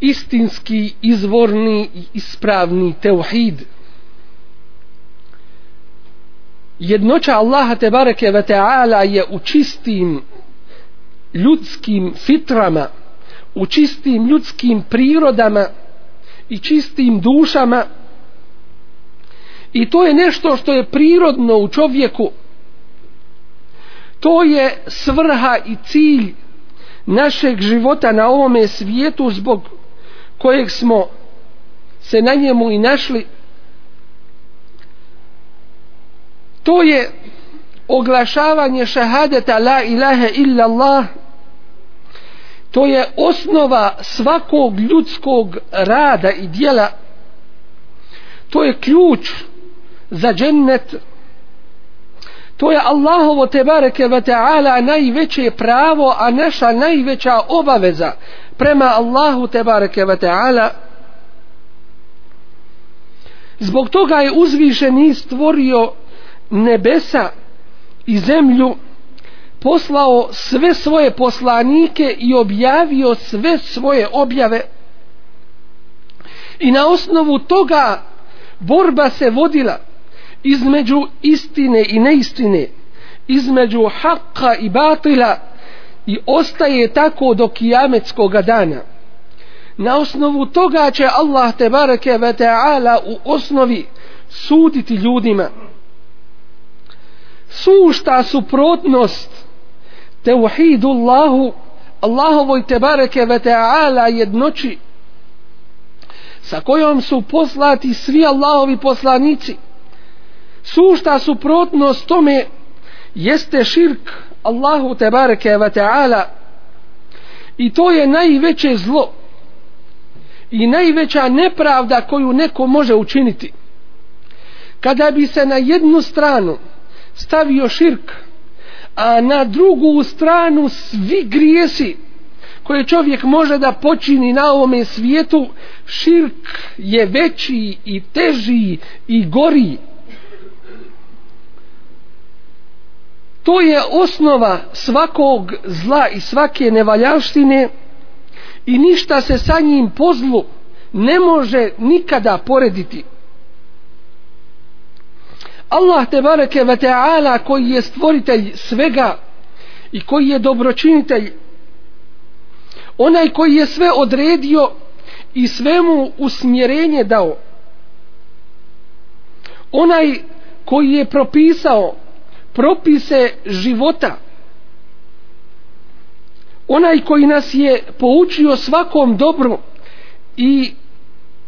Istinski, izvorni i ispravni teuhid. Jednoća Allaha te bareke ve ta'ala je u čistim ljudskim fitrama, u čistim ljudskim prirodama i čistim dušama i to je nešto što je prirodno u čovjeku to je svrha i cilj našeg života na ovome svijetu zbog kojeg smo se na njemu i našli to je oglašavanje šahadeta la ilaha illa Allah to je osnova svakog ljudskog rada i dijela to je ključ za džennet to je Allahovo tebareke ve ta'ala najveće pravo a naša najveća obaveza prema Allahu tebareke ve ta'ala. Zbog toga je uzvišeni stvorio nebesa i zemlju poslao sve svoje poslanike i objavio sve svoje objave. I na osnovu toga borba se vodila između istine i neistine između haqqa i batila i ostaje tako do kijametskog dana. Na osnovu toga će Allah te bareke ve taala u osnovi suditi ljudima. Sušta suprotnost teuhidu Allahu Allahovoj te bareke ve taala jednoći sa kojom su poslati svi Allahovi poslanici. Sušta suprotnost tome jeste širk. Allahu te bareke ve taala. I to je najveće zlo i najveća nepravda koju neko može učiniti. Kada bi se na jednu stranu stavio širk a na drugu stranu svi grijesi koje čovjek može da počini na ovome svijetu širk je veći i teži i gori. To je osnova svakog zla i svake nevaljaštine i ništa se sa njim po zlu ne može nikada porediti. Allah te bareke ve taala koji je stvoritelj svega i koji je dobročinitelj onaj koji je sve odredio i svemu usmjerenje dao onaj koji je propisao propise života. Onaj koji nas je poučio svakom dobru i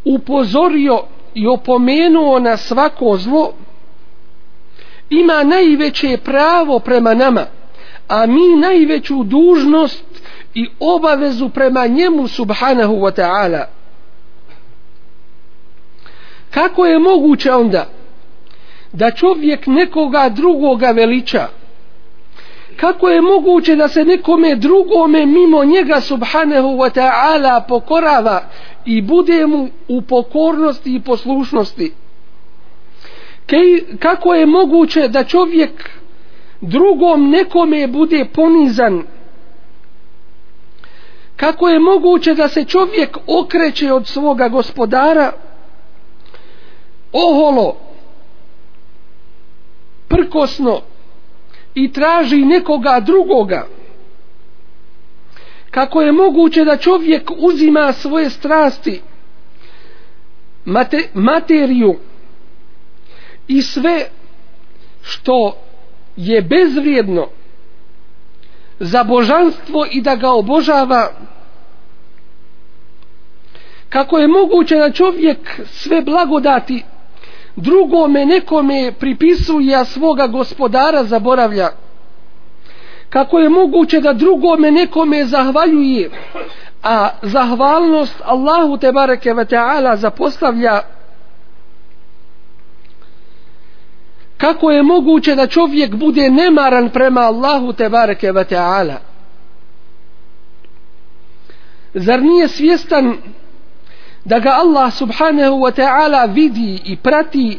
upozorio i opomenuo na svako zlo ima najveće pravo prema nama a mi najveću dužnost i obavezu prema njemu subhanahu wa ta'ala. Kako je moguće onda da čovjek nekoga drugoga veliča. Kako je moguće da se nekome drugome mimo njega subhanahu wa ta'ala pokorava i bude mu u pokornosti i poslušnosti? Kako je moguće da čovjek drugom nekome bude ponizan? Kako je moguće da se čovjek okreće od svoga gospodara? Oholo prkosno i traži nekoga drugoga. Kako je moguće da čovjek uzima svoje strasti mate, materiju i sve što je bezvrijedno za božanstvo i da ga obožava? Kako je moguće da čovjek sve blagodati drugome nekome pripisuje a svoga gospodara zaboravlja. Kako je moguće da drugome nekome zahvaljuje a zahvalnost Allahu te bareke ve taala zapostavlja? Kako je moguće da čovjek bude nemaran prema Allahu te bareke ve taala? Zar nije svjestan da ga Allah subhanahu wa ta'ala vidi i prati.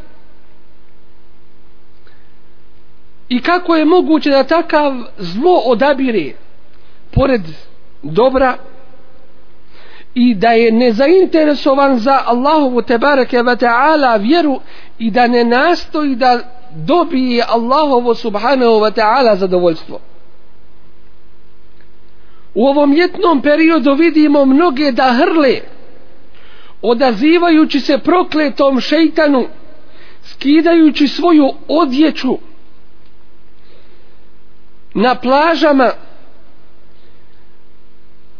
I kako je moguće da takav zlo odabire pored dobra i da je nezainteresovan za Allahovu tebareke wa ta'ala vjeru i da ne nastoji da dobije Allahovo subhanahu wa ta'ala zadovoljstvo. U ovom ljetnom periodu vidimo mnoge da hrle odazivajući se prokletom šeitanu skidajući svoju odjeću na plažama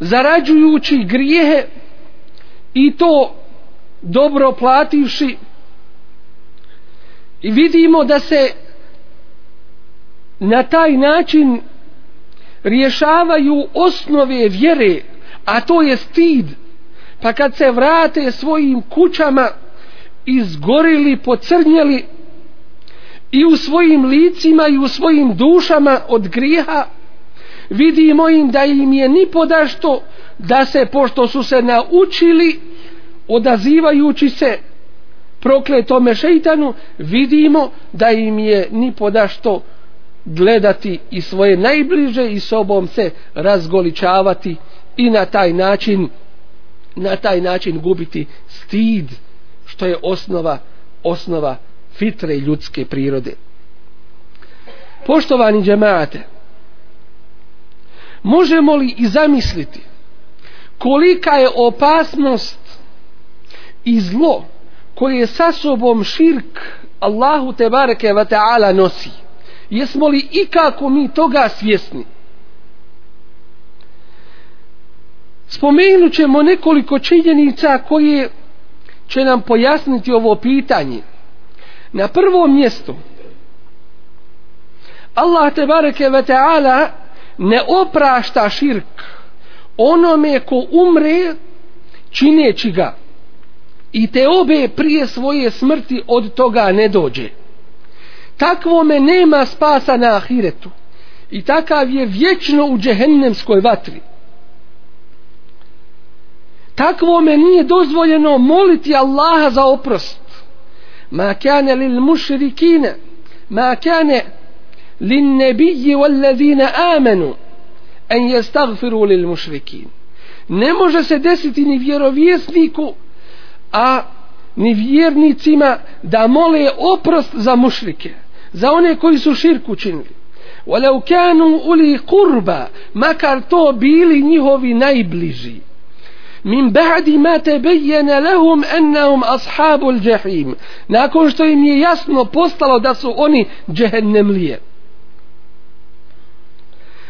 zarađujući grijehe i to dobro plativši. I vidimo da se na taj način rješavaju osnove vjere a to je stid pa kad se vrate svojim kućama izgorili, pocrnjeli i u svojim licima i u svojim dušama od griha vidimo im da im je ni podašto da se pošto su se naučili odazivajući se prokletome šeitanu vidimo da im je ni podašto gledati i svoje najbliže i sobom se razgoličavati i na taj način na taj način gubiti stid što je osnova osnova fitre ljudske prirode. Poštovani džemaate možemo li i zamisliti kolika je opasnost i zlo koje sa sobom širk Allahu te bareke ve ta'ala nosi? Jesmo li i kako mi toga svjesni? Spomenut ćemo nekoliko činjenica koje će nam pojasniti ovo pitanje. Na prvom mjestu Allah te bareke ve taala ne oprašta širk onome ko umre čineći ga i te obe prije svoje smrti od toga ne dođe. Takvome nema spasa na ahiretu i takav je vječno u džehennemskoj vatri takvome nije dozvoljeno moliti Allaha za oprost. Ma kane lil mušrikine ma kane lin nebiji wal amenu en jestagfiru lil mušrikin. Ne može se desiti ni vjerovjesniku a ni vjernicima da mole oprost za mušrike za one koji su širku činili walau kanu uli قربا makar to bili njihovi najbliži min ba'di ma tabayyana lahum annahum ashabul jahim. Nakon što im je jasno postalo da su oni džehennemlije.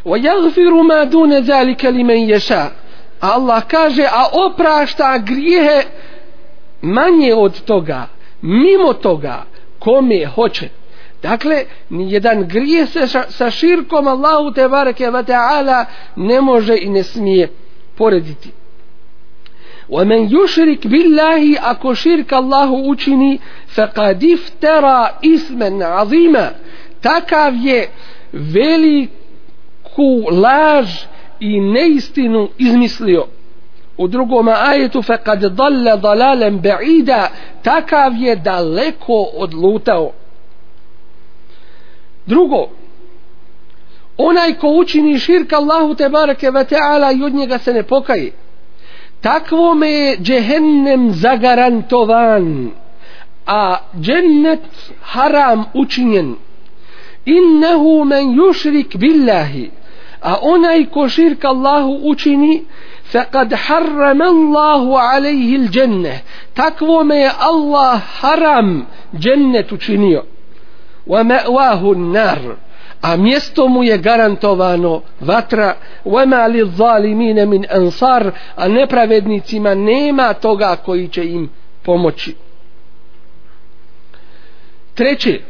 Wa yaghfiru ma dun zalika liman yasha. Allah kaže a oprašta grijehe manje od toga mimo toga kome hoće. Dakle, ni jedan grije se sa širkom Allahu te bareke ve taala ne može i ne smije porediti. ومن يشرك بالله ako širk Allahu učini faqad iftara isman azima takav je veliku laž i neistinu izmislio u drugom ajetu faqad dalla dalalan ba'ida takav je daleko odlutao drugo onaj ko učini širk Allahu te bareke ve taala i od njega se ne pokaje takvome je džehennem zagarantovan a džennet haram učinjen. Innehu men yušrik billahi a onaj ko širk Allahu učini faqad harrama Allahu alayhi al-jannah. Takvo je Allah haram džennet učinio. Wa ma'wahu an-nar a mjesto mu je garantovano vatra. Wama lizalimin min ansar. A nepravednicima nema toga koji će im pomoći. Treće.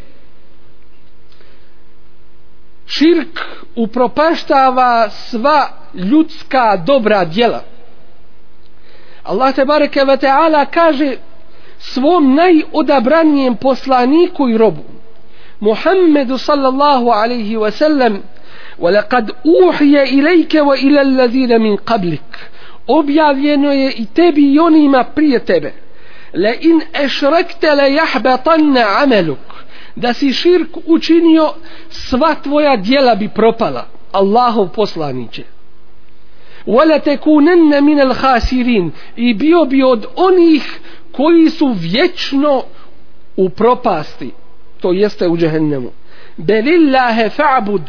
Širk upropaštava sva ljudska dobra djela. Allah te bareke ve taala kaže svom najodabranijem poslaniku i robu. Muhammedu sallallahu alaihi wa sallam ولقد أوحي إليك وإلى الذين من قبلك objavljeno je i tebi i onima prije tebe la in ešrekte la jahbatanna ameluk da si širk učinio sva tvoja dijela bi propala Allahov poslaniće wala takunanna min al khasirin i bio bi od onih koji su vječno u propasti to jeste u džehennemu. Belillahe fa'bud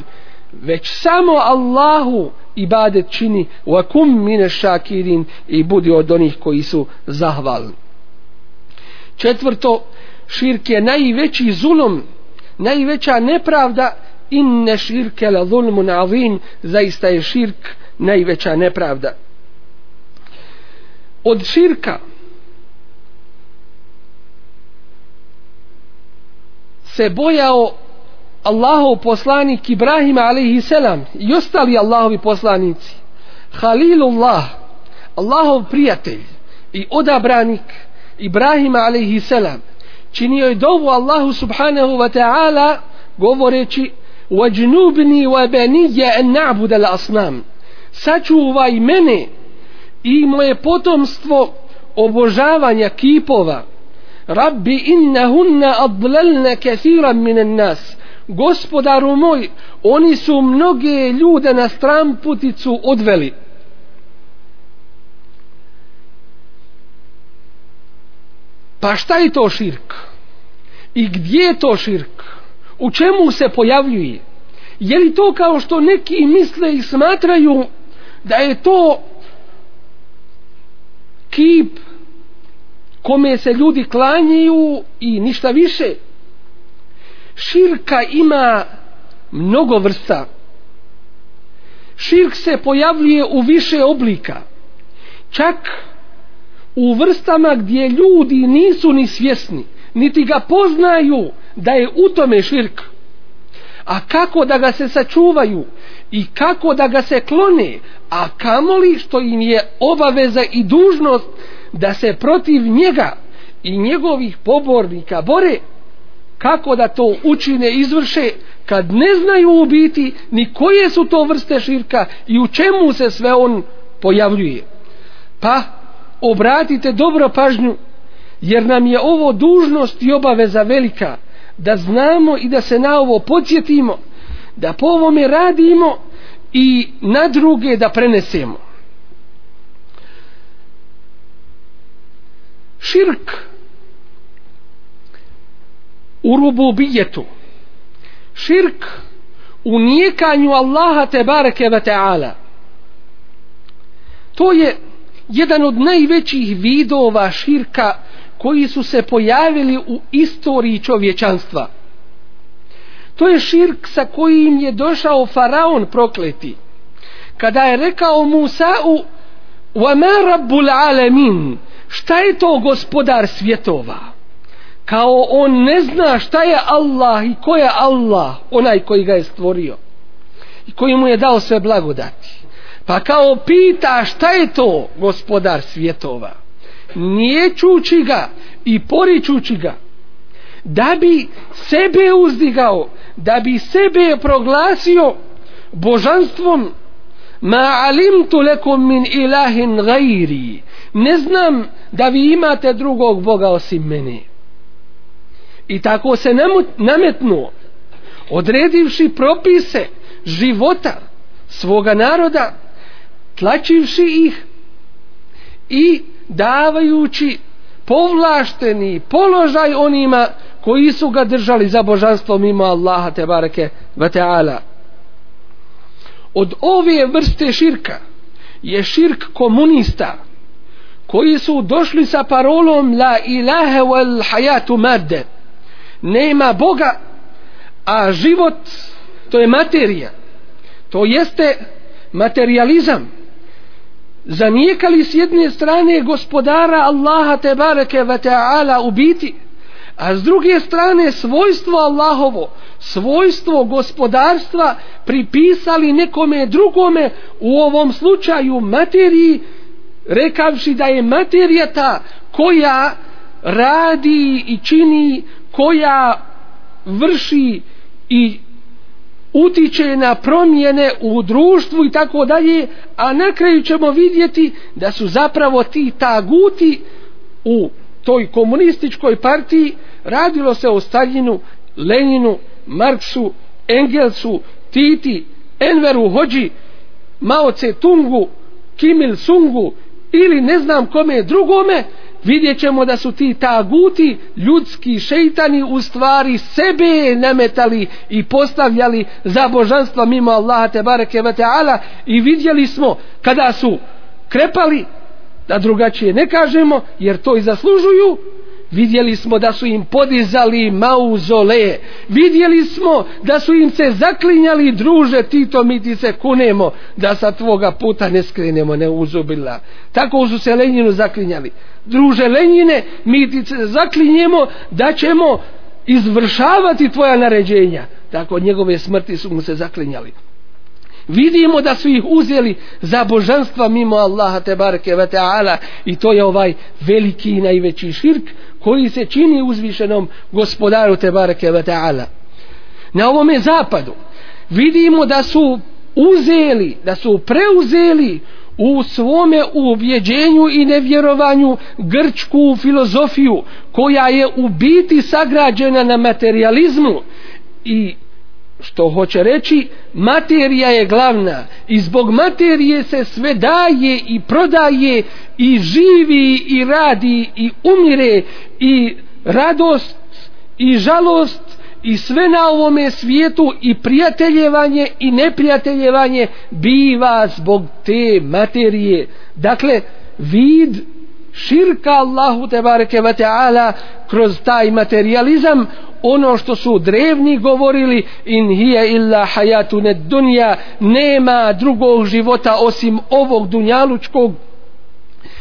već samo Allahu ibadet čini wa kum mine shakirin i budi od onih koji su zahvalni. Četvrto širk je najveći zulum najveća nepravda inne širke la zulmun azim zaista je širk najveća nepravda. Od širka se bojao Allahov poslanik Ibrahim alaihi selam i ostali Allahovi poslanici Halilullah Allahov prijatelj i odabranik Ibrahim alaihi selam činio je dovu Allahu subhanahu wa ta'ala govoreći وَجْنُوبْنِي وَبَنِيَّ أَنْ نَعْبُدَ الْأَصْنَامِ sačuvaj mene i moje potomstvo obožavanja kipova Rabbi innahunna adlalna kathiran minan nas Gospodaru moj oni su mnoge ljude na stran puticu odveli Pa šta je to širk? I gdje je to širk? U čemu se pojavljuje? Je li to kao što neki misle i smatraju da je to kip kome se ljudi klanjaju i ništa više? Širka ima mnogo vrsta. Širk se pojavljuje u više oblika. Čak u vrstama gdje ljudi nisu ni svjesni, niti ga poznaju da je u tome širk. A kako da ga se sačuvaju i kako da ga se klone, a kamoli što im je obaveza i dužnost da se protiv njega i njegovih pobornika bore, kako da to učine izvrše kad ne znaju u biti ni koje su to vrste širka i u čemu se sve on pojavljuje. Pa, obratite dobro pažnju jer nam je ovo dužnost i obaveza velika da znamo i da se na ovo podsjetimo da po ovome radimo i na druge da prenesemo širk u rububijetu širk u nijekanju Allaha te bareke ve ta'ala to je jedan od najvećih vidova širka koji su se pojavili u istoriji čovječanstva. To je širk sa kojim je došao faraon prokleti. Kada je rekao Musa'u وَمَا رَبُّ الْعَالَمِينَ Šta je to gospodar svjetova? Kao on ne zna šta je Allah i ko je Allah, onaj koji ga je stvorio. I koji mu je dao sve blagodati. Pa kao pita šta je to gospodar svjetova? Niječući ga i poričući ga. Da bi sebe uzdigao, da bi sebe proglasio božanstvom ma alimtu lekum min ilahin gajri. Ne znam da vi imate drugog Boga osim mene. I tako se nametnuo, odredivši propise života svoga naroda, tlačivši ih i davajući povlašteni položaj onima koji su ga držali za božanstvo mimo Allaha te bareke ve taala od ove vrste širka je širk komunista koji su došli sa parolom la ilaha wal hayatu madde. Nema Boga a život to je materija. To jeste materializam. Zanijekali s jedne strane gospodara Allaha te bareke ve taala u biti a s druge strane svojstvo Allahovo svojstvo gospodarstva pripisali nekome drugome u ovom slučaju materiji rekavši da je materija ta koja radi i čini koja vrši i utiče na promjene u društvu i tako dalje, a na kraju ćemo vidjeti da su zapravo ti taguti u toj komunističkoj partiji radilo se o Staljinu, Leninu, Marksu, Engelsu, Titi, Enveru Hođi, Mao Tse Tungu, Kim Il Sungu ili ne znam kome drugome, vidjet ćemo da su ti taguti ljudski šeitani u stvari sebe nametali i postavljali za božanstva mimo Allaha te bareke ve taala i vidjeli smo kada su krepali da drugačije ne kažemo jer to i zaslužuju. Vidjeli smo da su im podizali mauzole. Vidjeli smo da su im se zaklinjali druže Tito mi ti se kunemo da sa tvoga puta ne skrenemo ne uzubila tako su se Leninu zaklinjali. Druže Lenine mi ti se zaklinjemo da ćemo izvršavati tvoja naređenja. Tako od njegove smrti su mu se zaklinjali vidimo da su ih uzeli za božanstva mimo Allaha te bareke ve taala. I to je ovaj veliki i najveći širk koji se čini uzvišenom gospodaru te bareke ve taala. Na ovom zapadu vidimo da su uzeli da su preuzeli u svome ubjeđenju i nevjerovanju grčku filozofiju koja je u biti sagrađena na materializmu i što hoće reći materija je glavna i zbog materije se sve daje i prodaje i živi i radi i umire i radost i žalost i sve na ovome svijetu i prijateljevanje i neprijateljevanje biva zbog te materije. Dakle vid širka Allahu te bareke ve taala kroz taj materializam ono što su drevni govorili in hiya illa hayatun dunya nema drugog života osim ovog dunjalučkog.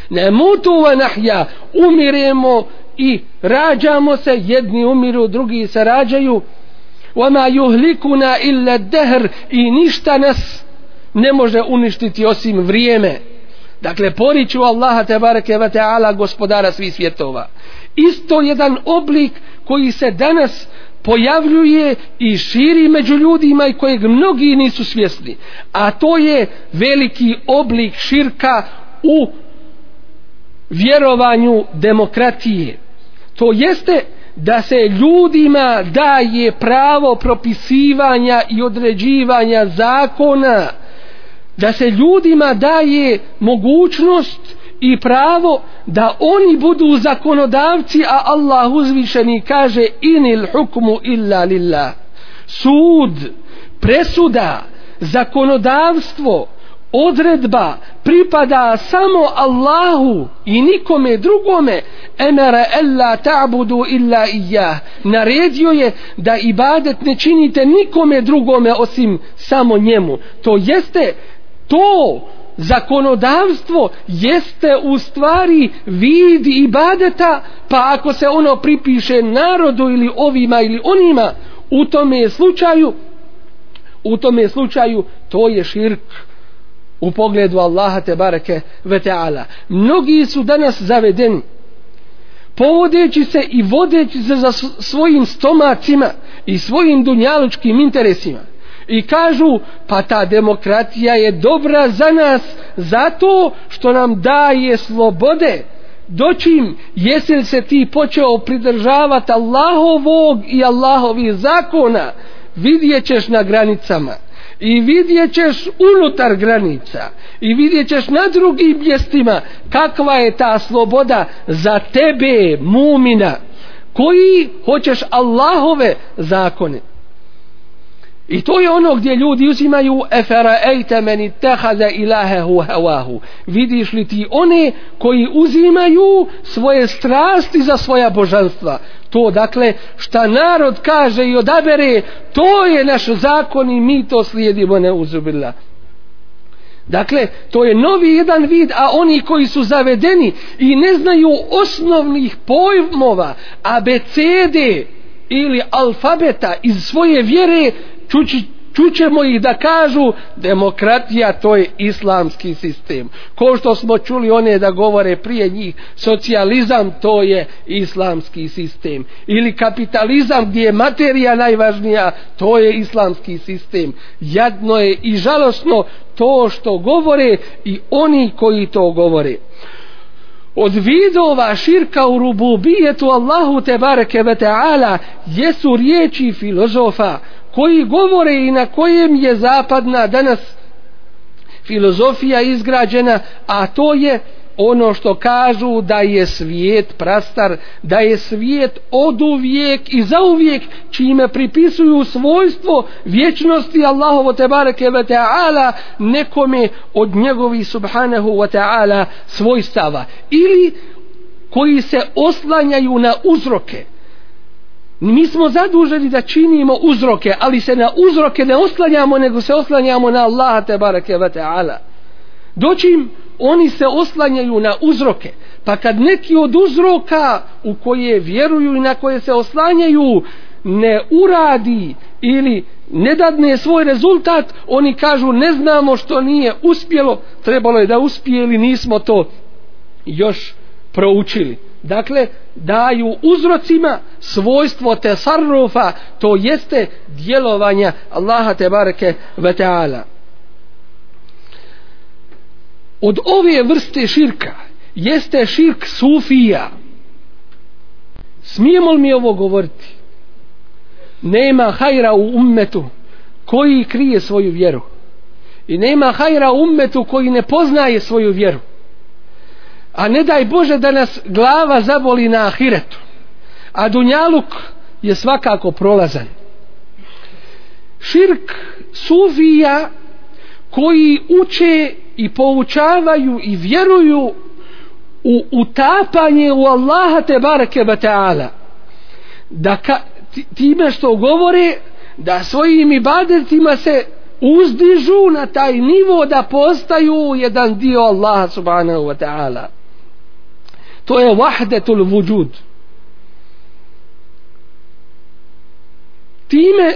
Ne mutu wa nahya umiremo i rađamo se jedni umiru drugi se rađaju. Wa ma yuhlikuna illa dahr i ništa nas ne može uništiti osim vrijeme dakle poriču Allaha te bareke ve taala gospodara svih svjetova. Isto jedan oblik koji se danas pojavljuje i širi među ljudima i kojeg mnogi nisu svjesni a to je veliki oblik širka u vjerovanju demokratije. To jeste da se ljudima daje pravo propisivanja i određivanja zakona da se ljudima daje mogućnost i pravo da oni budu zakonodavci a Allah uzvišeni kaže inil hukmu illa lillah. Sud presuda zakonodavstvo odredba pripada samo Allahu i nikome drugome. Emara ella ta'budu illa iyyah. Naredio je da ibadet ne činite nikome drugome osim samo njemu. To jeste to zakonodavstvo jeste u stvari vid ibadeta pa ako se ono pripiše narodu ili ovima ili onima u tome slučaju u tome slučaju to je širk u pogledu Allaha te bareke ve taala. Mnogi su danas zavedeni povodeći se i vodeći se za svojim stomacima i svojim dunjalučkim interesima i kažu pa ta demokratija je dobra za nas zato što nam daje slobode. Doćim jesi li se ti počeo pridržavati Allahovog i Allahovih zakona? Vidjet ćeš na granicama. I vidjet ćeš unutar granica. I vidjet ćeš na drugim mjestima kakva je ta sloboda za tebe mumina. Koji hoćeš Allahove zakone? I to je ono gdje ljudi uzimaju efera ejte meni tehaze ilahehu hevahu. Vidiš li ti one koji uzimaju svoje strasti za svoja božanstva. To dakle šta narod kaže i odabere to je naš zakon i mi to slijedimo ne uzubila. Dakle, to je novi jedan vid, a oni koji su zavedeni i ne znaju osnovnih pojmova, abecede ili alfabeta iz svoje vjere, čući, čućemo ih da kažu demokratija to je islamski sistem. Ko što smo čuli one da govore prije njih socijalizam to je islamski sistem. Ili kapitalizam gdje je materija najvažnija to je islamski sistem. Jadno je i žalosno to što govore i oni koji to govore. Od vidova širka u rububijetu Allahu te bareke ve taala jesu riječi filozofa koji govore i na kojem je zapadna danas filozofija izgrađena, a to je ono što kažu da je svijet prastar, da je svijet od uvijek i za uvijek čime pripisuju svojstvo vječnosti Allahovo te bareke ve ta'ala nekome od njegovi subhanahu wa ta'ala svojstava. Ili koji se oslanjaju na uzroke mi smo zaduženi da činimo uzroke ali se na uzroke ne oslanjamo nego se oslanjamo na Allaha te bareke ve taala. Doćim oni se oslanjaju na uzroke. Pa kad neki od uzroka u koje vjeruju i na koje se oslanjaju ne uradi ili ne dadne svoj rezultat oni kažu ne znamo što nije uspjelo trebalo je da uspije ili nismo to još proučili dakle daju uzrocima svojstvo tesarrufa to jeste djelovanja Allaha te bareke ve taala. Od ove vrste širka jeste širk sufija. Smijemo li mi ovo govoriti? Nema hajra u ummetu koji krije svoju vjeru. I nema hajra u ummetu koji ne poznaje svoju vjeru a ne daj Bože da nas glava zaboli na ahiretu. A dunjaluk je svakako prolazan. Širk sufija koji uče i poučavaju i vjeruju u utapanje u Allaha te bareke ba ta'ala. Da ka, time što govore da svojim ibadetima se uzdižu na taj nivo da postaju jedan dio Allaha subhanahu wa ta'ala to je vahdetul vujud. Time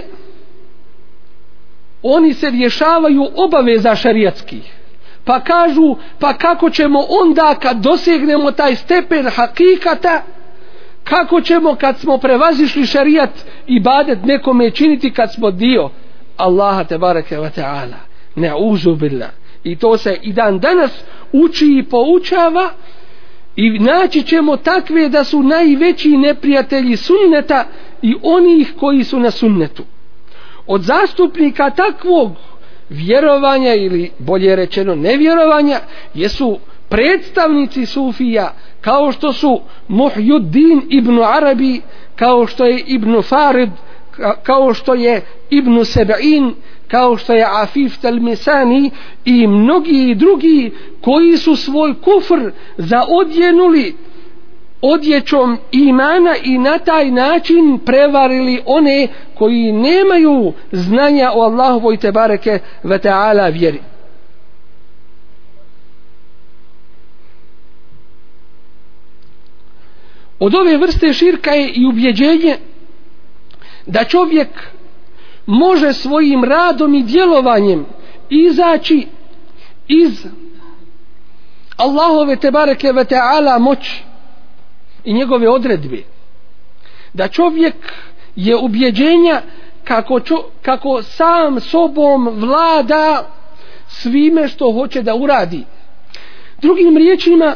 oni se rješavaju obaveza šarijatskih pa kažu pa kako ćemo onda kad dosegnemo taj stepen hakikata kako ćemo kad smo prevazišli šarijat i badet nekome činiti kad smo dio Allaha te bareke ve ta'ala. Ne uzu billah. I to se i dan danas uči i poučava i naći ćemo takve da su najveći neprijatelji sunneta i onih koji su na sunnetu. Od zastupnika takvog vjerovanja ili bolje rečeno nevjerovanja jesu predstavnici sufija kao što su Muhjuddin ibn Arabi kao što je ibn Farid kao što je ibn Seb'in, kao što je Afif Talmisani i mnogi drugi koji su svoj kufr zaodjenuli odjećom imana i na taj način prevarili one koji nemaju znanja o Allahovoj tebareke ve ta'ala vjeri. Od ove vrste širka je i ubjeđenje da čovjek može svojim radom i djelovanjem izaći iz Allahove tebareke ve ta'ala moći i njegove odredbe. Da čovjek je ubjeđenja kako, čo, kako sam sobom vlada svime što hoće da uradi. Drugim riječima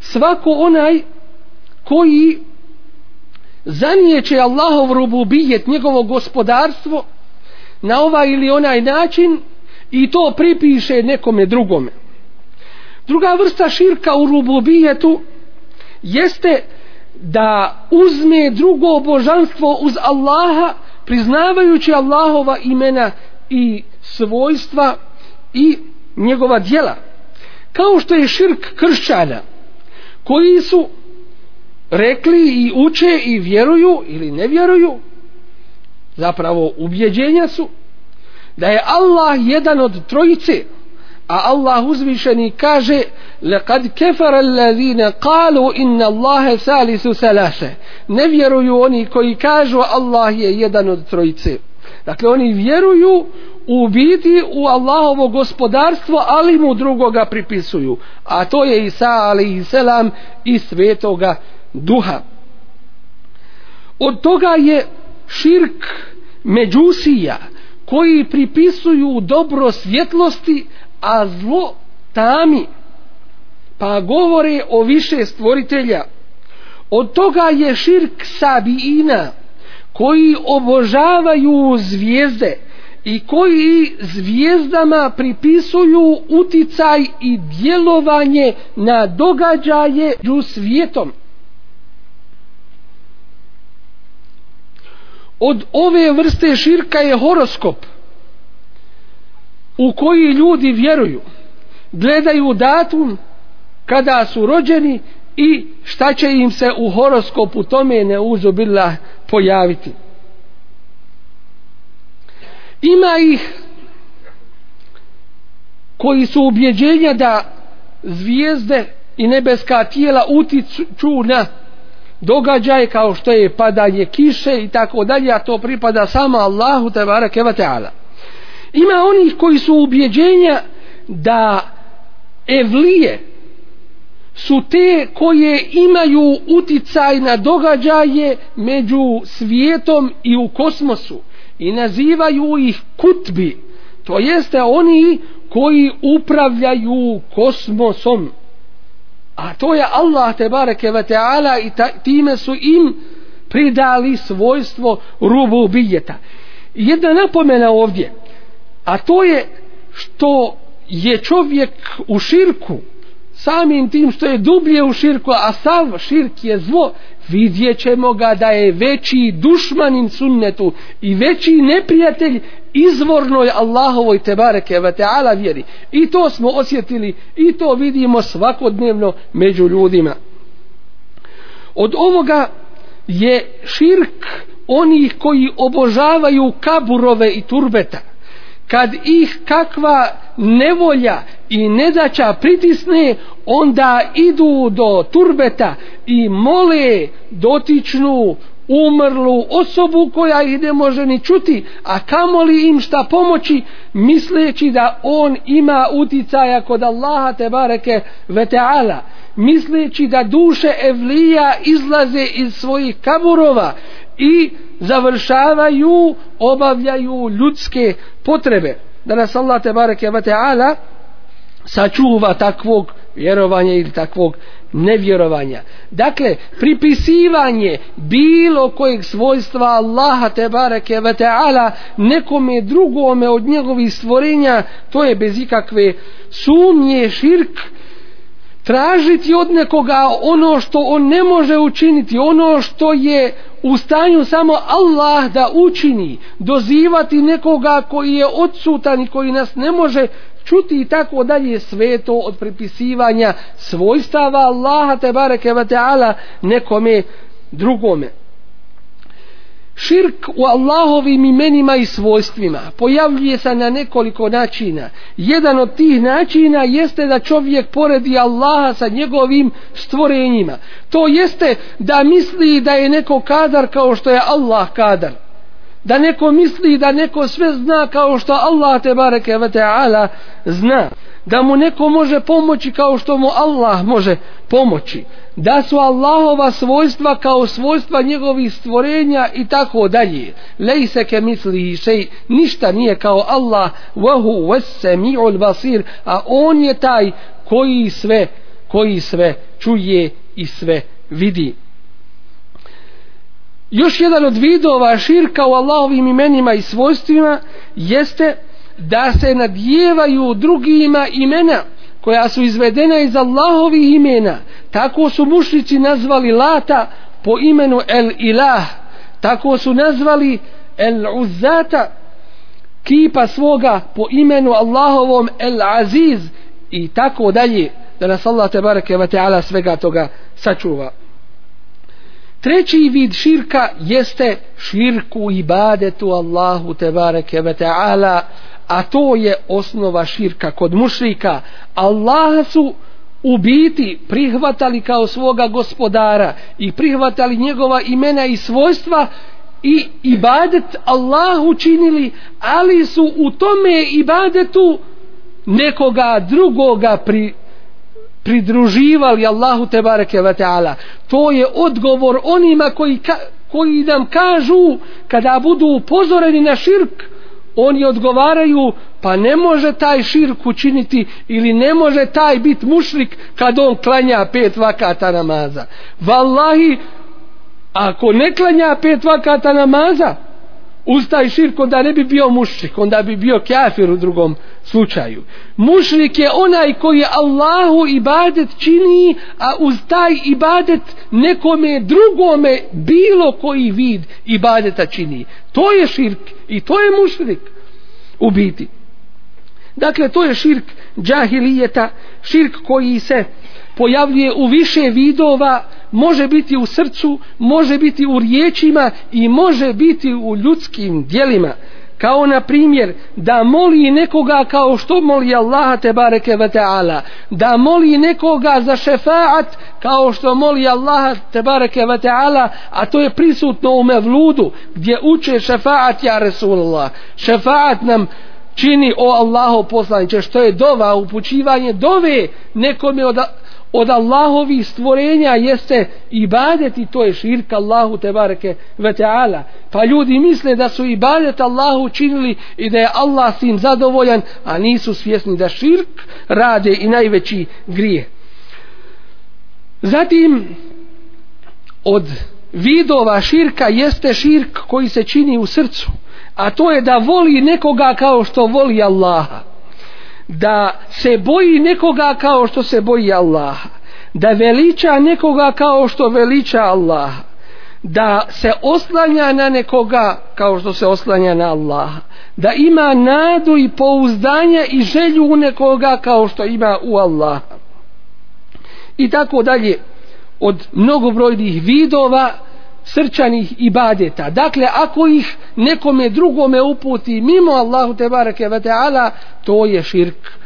svako onaj koji zanijeće Allahov rububijet njegovo gospodarstvo na ovaj ili onaj način i to pripiše nekome drugome. Druga vrsta širka u rububijetu jeste da uzme drugo božanstvo uz Allaha priznavajući Allahova imena i svojstva i njegova djela. Kao što je širk kršćana koji su rekli i uče i vjeruju ili ne vjeruju zapravo ubjeđenja su da je Allah jedan od trojice a Allah uzvišeni kaže لقد كفر الذين قالوا إن الله ثالث ثلاثة ne vjeruju oni koji kažu Allah je jedan od trojice dakle oni vjeruju u biti u Allahovo gospodarstvo ali mu drugoga pripisuju a to je Isa alaihi selam i svetoga duha. Od toga je širk međusija koji pripisuju dobro svjetlosti a zlo tami pa govore o više stvoritelja. Od toga je širk sabiina koji obožavaju zvijezde i koji zvijezdama pripisuju uticaj i djelovanje na događaje u svijetom. Od ove vrste širka je horoskop u koji ljudi vjeruju gledaju datum kada su rođeni i šta će im se u horoskopu tome ne uzubila pojaviti. Ima ih koji su ubjeđenja da zvijezde i nebeska tijela utiču na događaje kao što je padanje kiše i tako dalje, a to pripada samo Allahu te bareke ve ta'ala. Ima onih koji su ubjeđenja da evlije su te koje imaju uticaj na događaje među svijetom i u kosmosu i nazivaju ih kutbi to jeste oni koji upravljaju kosmosom a to je Allah te bareke ve taala i ta, time su im pridali svojstvo rububijeta. Jedna napomena ovdje a to je što je čovjek u širku samim tim što je dublje u širku a sav širk je zlo vidjet ćemo ga da je veći dušmanin sunnetu i veći neprijatelj izvornoj Allahovoj tebareke ve taala vjeri. I to smo osjetili i to vidimo svakodnevno među ljudima. Od ovoga je širk onih koji obožavaju kaburove i turbeta kad ih kakva nevolja i nedaća pritisne onda idu do turbeta i mole dotičnu umrlu osobu koja ih ne može ni čuti a kamoli im šta pomoći misleći da on ima uticaja kod Allaha te bareke ve taala. Misleći da duše evlija izlaze iz svojih kaburova i završavaju obavljaju ljudske potrebe da nas Allah te bareke ve taala sačuva takvog vjerovanja ili takvog nevjerovanja. Dakle, pripisivanje bilo kojeg svojstva Allaha te bareke ve taala nekome drugome od njegovih stvorenja, to je bez ikakve sumnje širk tražiti od nekoga ono što on ne može učiniti, ono što je u stanju samo Allah da učini, dozivati nekoga koji je odsutan i koji nas ne može čuti i tako dalje sve to od pripisivanja svojstava Allaha te bareke ve taala nekome drugome. Širk u Allahovim imenima i svojstvima pojavljuje se na nekoliko načina. Jedan od tih načina jeste da čovjek poredi Allaha sa njegovim stvorenjima. To jeste da misli da je neko kadar kao što je Allah kadar da neko misli da neko sve zna kao što Allah te bareke ve taala zna. Da mu neko može pomoći kao što mu Allah može pomoći. Da su Allahova svojstva kao svojstva njegovih stvorenja i tako dalje. Lejse ke misli šej ništa nije kao Allah. Wahu was basir a on je taj koji sve koji sve čuje i sve vidi još jedan od vidova širka u Allahovim imenima i svojstvima jeste da se nadjevaju drugima imena koja su izvedena iz Allahovih imena. Tako su mušnici nazvali Lata po imenu El Ilah. Tako su nazvali el Uzzata kipa svoga po imenu Allahovom el Aziz i tako dalje. Da nas Allah te bareke ve taala svega toga sačuva treći vid širka jeste širku ibadetu Allahu tebareke ve taala a to je osnova širka kod mušrika. Allah su u biti prihvatali kao svoga gospodara i prihvatali njegova imena i svojstva i ibadet Allahu činili ali su u tome ibadetu nekoga drugoga pri, pridruživali Allahu te bareke ve taala. To je odgovor onima koji ka, koji nam kažu kada budu upozoreni na širk oni odgovaraju pa ne može taj širk učiniti ili ne može taj bit mušrik kad on klanja pet vakata namaza. Vallahi ako ne klanja pet vakata namaza uz taj širk onda ne bi bio mušrik onda bi bio kafir u drugom slučaju. Mušrik je onaj koji Allahu ibadet čini a uz taj ibadet nekome drugome bilo koji vid ibadeta čini. To je širk i to je mušrik u biti. Dakle to je širk džahilijeta širk koji se pojavljuje u više vidova može biti u srcu, može biti u riječima i može biti u ljudskim dijelima. Kao na primjer da moli nekoga kao što moli Allaha te bareke ve taala, da moli nekoga za šefaat kao što moli Allaha te bareke ve taala, a to je prisutno u mevludu gdje uče šefaat ja Resulullah. Šefaat nam čini o Allahu poslanice što je dova upućivanje dove nekome od od Allahovih stvorenja jeste ibadet i to je širk Allahu te bareke ve taala. Pa ljudi misle da su ibadet Allahu činili i da je Allah s tim zadovoljan a nisu svjesni da širk rade i najveći grije zatim od vidova širka jeste širk koji se čini u srcu a to je da voli nekoga kao što voli Allaha. Da se boji nekoga kao što se boji Allaha. Da veliča nekoga kao što veliča Allaha. Da se oslanja na nekoga kao što se oslanja na Allaha. Da ima nadu i pouzdanja i želju u nekoga kao što ima u Allaha. I tako dalje. Od mnogobrojnih vidova srčanih ibadeta. Dakle, ako ih nekome drugome uputi mimo Allahu te bareke ve taala, to je širk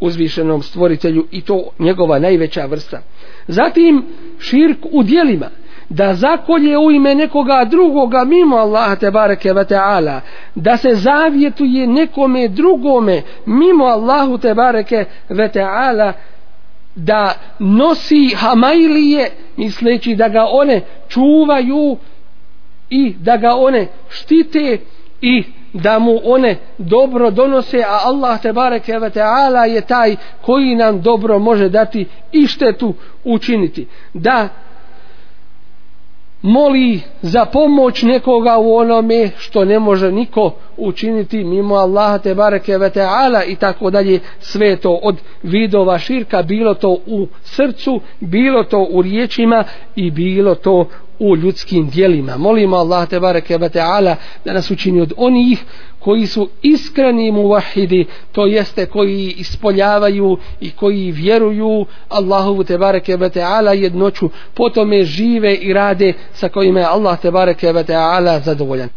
uzvišenom stvoritelju i to njegova najveća vrsta. Zatim širk u dijelima da zakolje u ime nekoga drugoga mimo Allaha te bareke ve taala da se zavjetuje nekome drugome mimo Allahu te bareke ve taala da nosi hamailije misleći da ga one čuvaju i da ga one štite i da mu one dobro donose a Allah te bareke ve taala je taj koji nam dobro može dati i štetu učiniti. Da moli za pomoć nekoga u onome što ne može niko učiniti mimo Allaha te bareke ve taala i tako dalje. Sve to od vidova širka bilo to u srcu bilo to u riječima i bilo to u ljudskim dijelima molimo Allah te bareke ve taala da nas učini od onih koji su iskreni muvahidi, to jeste koji ispoljavaju i koji vjeruju Allahu tebareke ve taala jednoću, potom žive i rade sa kojima je Allah tebareke ve taala zadovoljan.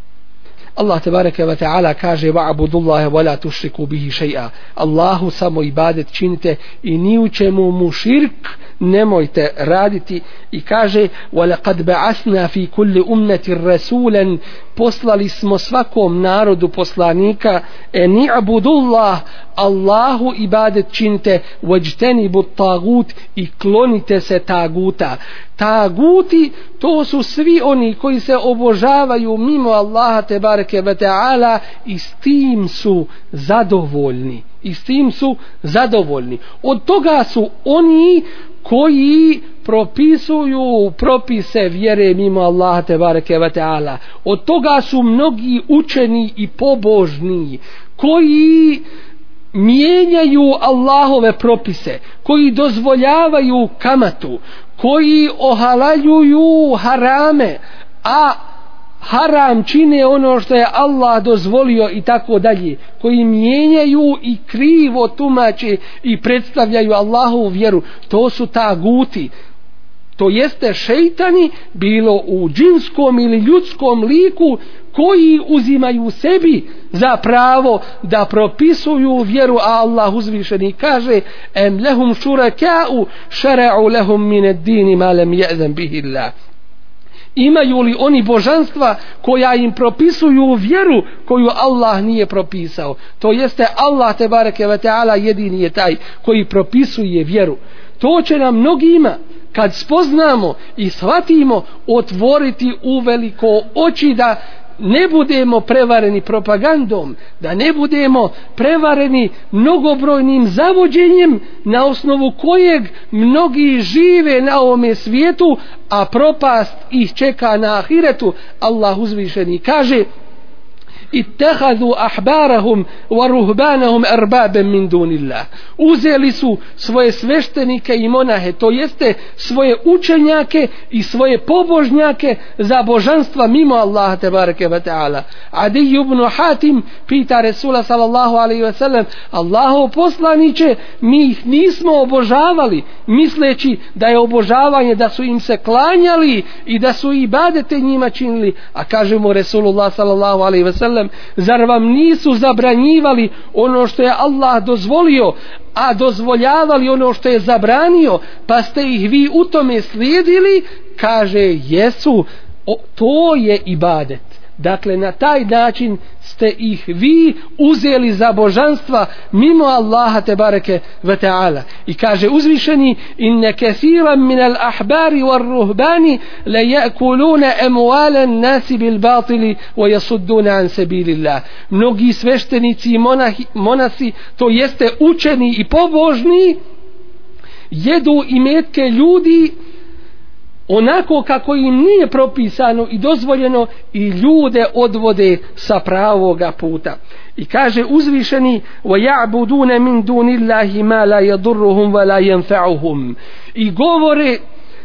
Allah tebareke ve taala kaže wa'budullaha wa la tushriku bihi shay'a. Allahu samo ibadet činite i ni u čemu mu širk nemojte raditi. I kaže wa laqad ba'athna fi kulli ummati rasulan. Poslali smo svakom narodu poslanika e ni'budullah Allahu ibadet činite wajtani but tagut i klonite se taguta. Taguti to su svi oni koji se obožavaju mimo Allaha te bareke ve taala i s tim su zadovoljni. I s tim su zadovoljni. Od toga su oni koji propisuju propise vjere mimo Allaha te bareke ve taala. Od toga su mnogi učeni i pobožni koji mijenjaju Allahove propise koji dozvoljavaju kamatu koji ohalaljuju harame a haram čine ono što je Allah dozvolio i tako dalje koji mijenjaju i krivo tumače i predstavljaju Allahovu vjeru. To su ta guti. To jeste šeitani bilo u džinskom ili ljudskom liku koji uzimaju sebi za pravo da propisuju vjeru a Allah uzvišeni kaže em lehum šuraka'u šara'u lehum mine dini ma lem je'zem bihillah imaju li oni božanstva koja im propisuju vjeru koju Allah nije propisao? To jeste Allah te bareke ve taala jedini je taj koji propisuje vjeru. To će nam mnogima kad spoznamo i shvatimo otvoriti u veliko oči da ne budemo prevareni propagandom, da ne budemo prevareni mnogobrojnim zavođenjem na osnovu kojeg mnogi žive na ovome svijetu, a propast ih čeka na ahiretu. Allah uzvišeni kaže ittehadu ahbarahum wa ruhbanahum من min dunillah uzeli su svoje sveštenike i monahe to jeste svoje učenjake i svoje pobožnjake za božanstva mimo Allaha tebareke ve taala. Adi ibn Hatim pita Resula sallallahu alejhi ve sellem Allahu poslanice mi ih nismo obožavali misleći da je obožavanje da su im se klanjali i da su ibadete njima činili. A kažemo Resulullah sallallahu alejhi ve sellem sellem zar vam nisu zabranjivali ono što je Allah dozvolio a dozvoljavali ono što je zabranio pa ste ih vi u tome slijedili? Kaže jesu. O, to je ibadet dakle na taj način ste ih vi uzeli za božanstva mimo Allaha te bareke ve taala. I kaže uzvišeni inne kaseeran min al ahbari war ruhbani la yakuluna amwala an-nas bil batil wa yasudduna an sabilillah. Mnogi sveštenici i monahi, monasi to jeste učeni i pobožni jedu imetke ljudi onako kako im nije propisano i dozvoljeno i ljude odvode sa pravoga puta. I kaže uzvišeni وَيَعْبُدُونَ مِنْ دُونِ اللَّهِ مَا لَا يَضُرُّهُمْ وَلَا يَنْفَعُهُمْ I govore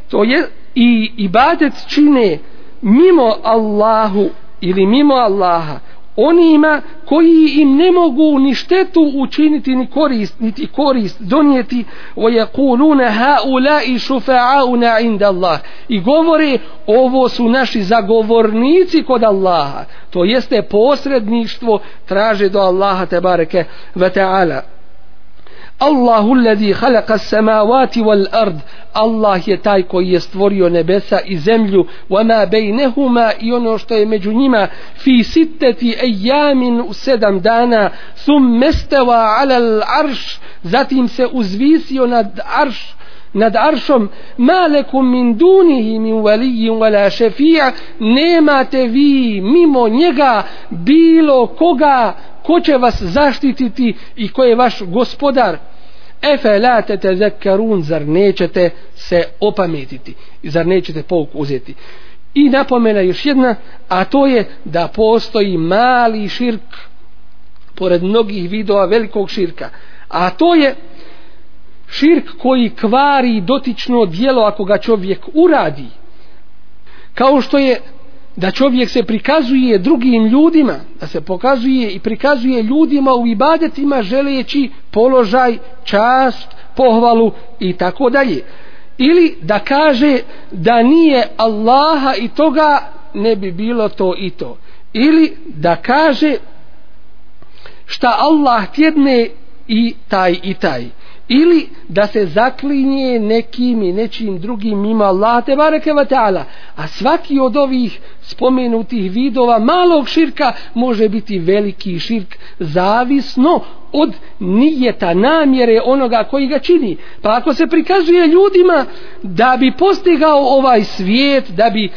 to je i ibadet čine mimo Allahu ili mimo Allaha onima koji im ne mogu ni štetu učiniti ni korist niti korist donijeti wa yaquluna haula'i shufa'auna 'inda Allah i govore ovo su naši zagovornici kod Allaha. To jeste posredništvo traže do Allaha te bareke ve taala. Allahu alladhi khalaqa as-samawati wal ard. Allah je taj koji je stvorio nebesa i zemlju. Wa ma bainahuma i ono što je među njima. Fi sittati ayamin u sedam dana. Thumma istawa ala al-arsh. Zatim se uzvisio nad arš nad aršom ma lekum min dunihi min walijin wala šefija nemate vi mimo njega bilo koga ko će vas zaštititi i ko je vaš gospodar. Efe la te te zekarun zar nećete se opametiti? I zar nećete pouk uzeti? I napomena još jedna a to je da postoji mali širk pored mnogih vidova velikog širka a to je širk koji kvari dotično dijelo ako ga čovjek uradi kao što je da čovjek se prikazuje drugim ljudima, da se pokazuje i prikazuje ljudima u ibadetima želeći položaj, čast, pohvalu i tako dalje. Ili da kaže da nije Allaha i toga ne bi bilo to i to. Ili da kaže šta Allah tjedne i taj i taj ili da se zaklinje nekim i nečim drugim ima Allah te bareke ve taala. A svaki od ovih spomenutih vidova malog širka može biti veliki širk zavisno od nijeta namjere onoga koji ga čini. Pa ako se prikazuje ljudima da bi postigao ovaj svijet da bi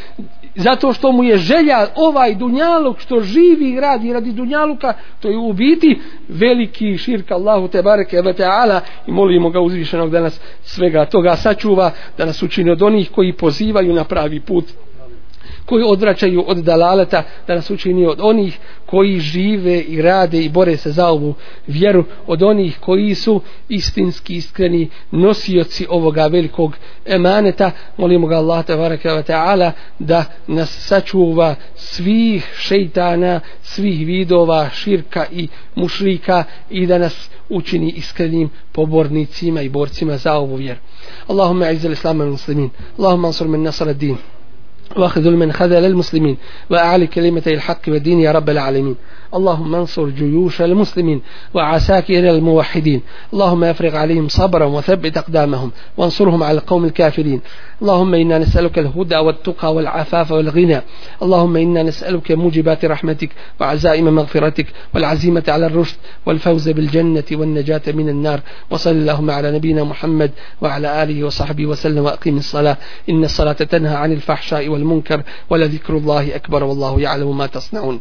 zato što mu je želja ovaj dunjaluk što živi i radi radi dunjaluka to je u biti veliki širk Allahu te bareke ve taala i molimo ga uzvišenog da nas svega toga sačuva da nas učini od onih koji pozivaju na pravi put koji odvraćaju od dalaleta da nas učini od onih koji žive i rade i bore se za ovu vjeru od onih koji su istinski iskreni nosioci ovoga velikog emaneta. Molimo ga Allah ta'ala da nas sačuva svih šeitana svih vidova širka i mušrika i da nas učini iskrenim pobornicima i borcima za ovu vjeru. Allahumma a'izzal islama muslimin Allahumma ansur min nasr din. واخذل من خذل المسلمين وأعلي كلمة الحق والدين يا رب العالمين. اللهم انصر جيوش المسلمين وعساكر الموحدين. اللهم افرغ عليهم صبرا وثبت أقدامهم وانصرهم على القوم الكافرين. اللهم إنا نسألك الهدى والتقى والعفاف والغنى. اللهم إنا نسألك موجبات رحمتك وعزائم مغفرتك والعزيمة على الرشد والفوز بالجنة والنجاة من النار. وصل اللهم على نبينا محمد وعلى آله وصحبه وسلم وأقيم الصلاة. إن الصلاة تنهى عن الفحشاء والمنكر ولذكر الله أكبر والله يعلم ما تصنعون.